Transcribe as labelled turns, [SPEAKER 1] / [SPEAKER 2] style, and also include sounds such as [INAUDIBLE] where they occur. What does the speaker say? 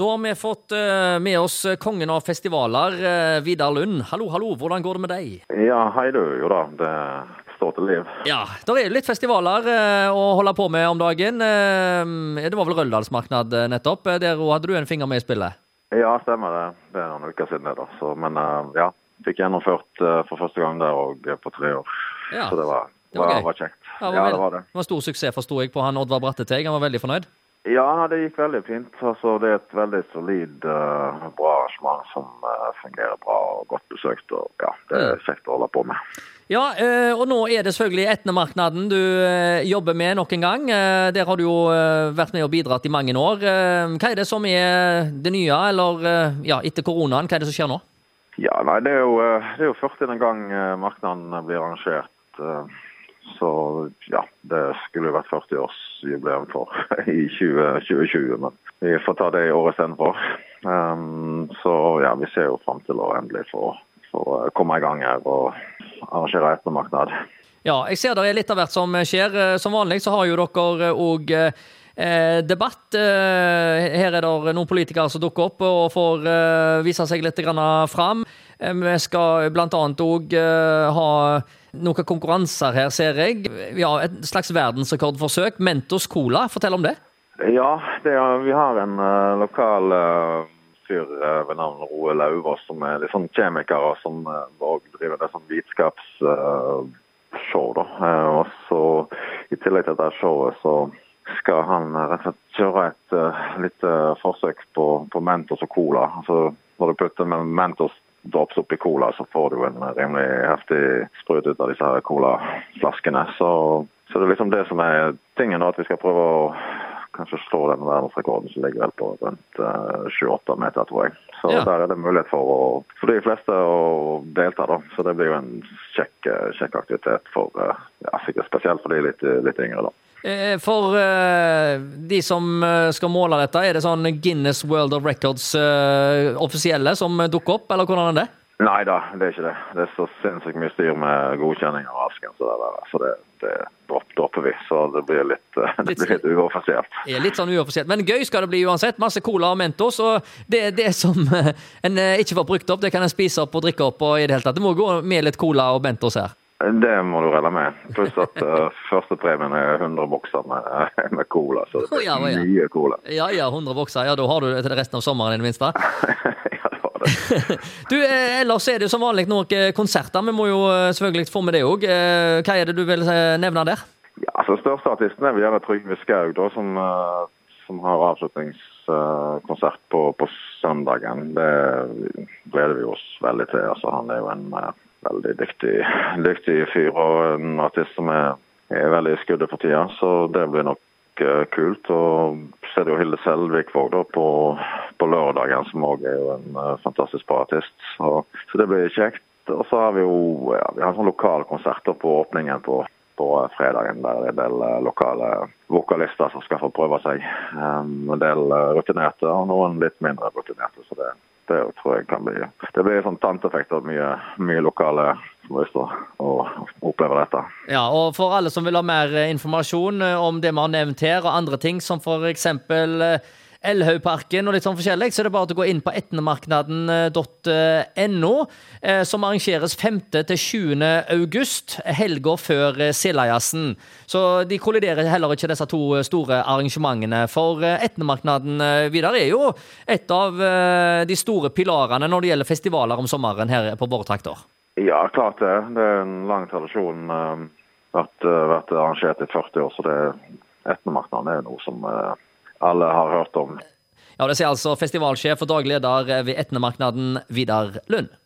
[SPEAKER 1] Da har vi fått eh, med oss kongen av festivaler, eh, Vidar Lund. Hallo, hallo, hvordan går det med deg?
[SPEAKER 2] Ja, hei du. Jo da, det står til liv.
[SPEAKER 1] Ja, det er jo litt festivaler eh, å holde på med om dagen. Eh, Det var vel Røldalsmarknad eh, nettopp. Eh, Der hadde du en finger med i spillet.
[SPEAKER 2] Ja, stemmer det. Det er noen uker siden det, da. Så, men eh, ja, fikk gjennomført eh, for første gang der og på tre år.
[SPEAKER 1] Ja,
[SPEAKER 2] Så det var,
[SPEAKER 1] det var
[SPEAKER 2] var, var kjekt.
[SPEAKER 1] Ja, det var
[SPEAKER 2] Ja, det var det.
[SPEAKER 1] det var stor suksess, forsto jeg, på han Oddvar Bratteteig. Han var veldig fornøyd.
[SPEAKER 2] Ja, det gikk veldig fint. Altså, det er et veldig solid, uh, bra arrangement som uh, fungerer bra og godt besøkt. Og ja, det er kjekt å holde på med.
[SPEAKER 1] Ja, uh, og nå er det selvfølgelig Etnemarknaden du jobber med nok en gang. Der har du jo vært med og bidratt i mange år. Hva er det som er det nye, eller ja, etter koronaen, hva er det som skjer nå?
[SPEAKER 2] Ja, nei, det er jo, det er jo 40. gang marknaden blir arrangert. Eh, Så ja, det skulle vært 40-årsjubileum for [LAUGHS] i 20, 2020, men vi får ta det i året istedenfor. Um, så ja, vi ser jo fram til å endelig få, få eh, komme i gang her og arrangere ettermarked.
[SPEAKER 1] Ja, jeg ser det er litt av hvert som skjer. Eh, Som vanlig så har jo dere òg eh, debatt. Eh, her er det noen politikere som dukker opp og får eh, vise seg litt grann fram. Eh, vi skal annet òg eh, ha noen konkurranser her, ser jeg. Ja, Et slags verdensrekordforsøk. Mentos Cola, fortell om det.
[SPEAKER 2] Ja, det er, vi har en uh, lokal uh, fyr uh, ved navn Roe Lauvås som er litt sånn kjemiker og som uh, driver det sånn vitenskapsshow. og så I tillegg til dette showet så skal han rett og slett kjøre et lite forsøk på, på Mentos og Cola. Altså Når du putter Mentos drops oppi cola, så får du en rimelig heftig sprut ut av disse her colaflaskene. Så, så det er liksom det som er tingen, at vi skal prøve å kanskje slå den verdensrekorden som ligger vel på rundt eh, 28 meter, tror jeg. Så
[SPEAKER 1] Ja.
[SPEAKER 2] der er det mulighet for, å, for de fleste å delta, da. Så det blir jo en kjekk, eh, kjekk aktivitet for eh, ja, sikkert spesielt for de litt, litt yngre, da.
[SPEAKER 1] Eh, For eh, de som eh, skal måle dette, er det sånn Guinness World of Records eh, offisielle som dukker opp, eller hvordan er det?
[SPEAKER 2] Nei da, det er ikke det. Det er så sinnssykt mye styr med godkjenning av asken, så det, der, så det, det dropper vi. Så det blir litt, eh, det blir litt uoffisielt.
[SPEAKER 1] er litt sånn uoffisielt. Men gøy skal det bli uansett. Masse cola og Mentos. Og det, er det som eh, en eh, ikke får brukt opp, det kan en spise opp og drikke opp. og i Det hele tatt. Det må gå med litt cola og Mentos her.
[SPEAKER 2] Det må du regne med. Pluss at uh, første premien er 100 bokser med, med cola. Så det
[SPEAKER 1] Ja, ja.
[SPEAKER 2] mye cola.
[SPEAKER 1] Ja ja, 100 bokser. Ja, Da har du det til resten av sommeren i det minste. [LAUGHS]
[SPEAKER 2] ja, det var det. [LAUGHS]
[SPEAKER 1] Du, eh, Ellers er det jo som vanlig noen eh, konserter. Vi må jo eh, selvfølgelig få med det òg. Hva er det du vil nevne der?
[SPEAKER 2] Ja, altså Største artisten er vel Trygve Skaug, da, som, som har avslutningskonsert på, på søndagen. Det gleder vi oss veldig til. Altså, han er jo en veldig dyktig, [LAUGHS] dyktig fyr og en artist som er, er veldig i skuddet for tida. Så det blir nok kult. Og så er det jo Hilde Selvik-Våg da på, på lørdagen, som òg er jo en eh, fantastisk bra artist. Så, så det blir kjekt. Og så har vi jo ja, vi har sånn lokalkonserter på åpningen på, på fredagen. Der det er en del eh, lokale vokalister som skal få prøve seg. Um, en del eh, rutinerte og noen litt mindre rutinerte. Så det, det tror jeg kan bli Det blir sånn tanteeffekt av mye, mye lokale som har lyst til å oppleve dette.
[SPEAKER 1] Ja, og For alle som vil ha mer eh, informasjon eh, om det vi har nevnt her, og andre ting som f.eks. Elhaugparken og litt sånn forskjellig, så er det bare å gå inn på etnemarknaden.no, eh, som arrangeres 5. til 20. august, helga før eh, Sildajazzen. Så de kolliderer heller ikke disse to eh, store arrangementene. For Etnemarknaden Vidar, er jo et av de store pilarene når det gjelder festivaler om sommeren her på våre trakter.
[SPEAKER 2] Ja, klart det. Det er en lang tradisjon. Vært, vært arrangert i 40 år, så det etnemarknaden er noe som alle har hørt om.
[SPEAKER 1] Ja, Det sier altså festivalsjef og daglig leder ved Etnemarknaden, Vidar Lund.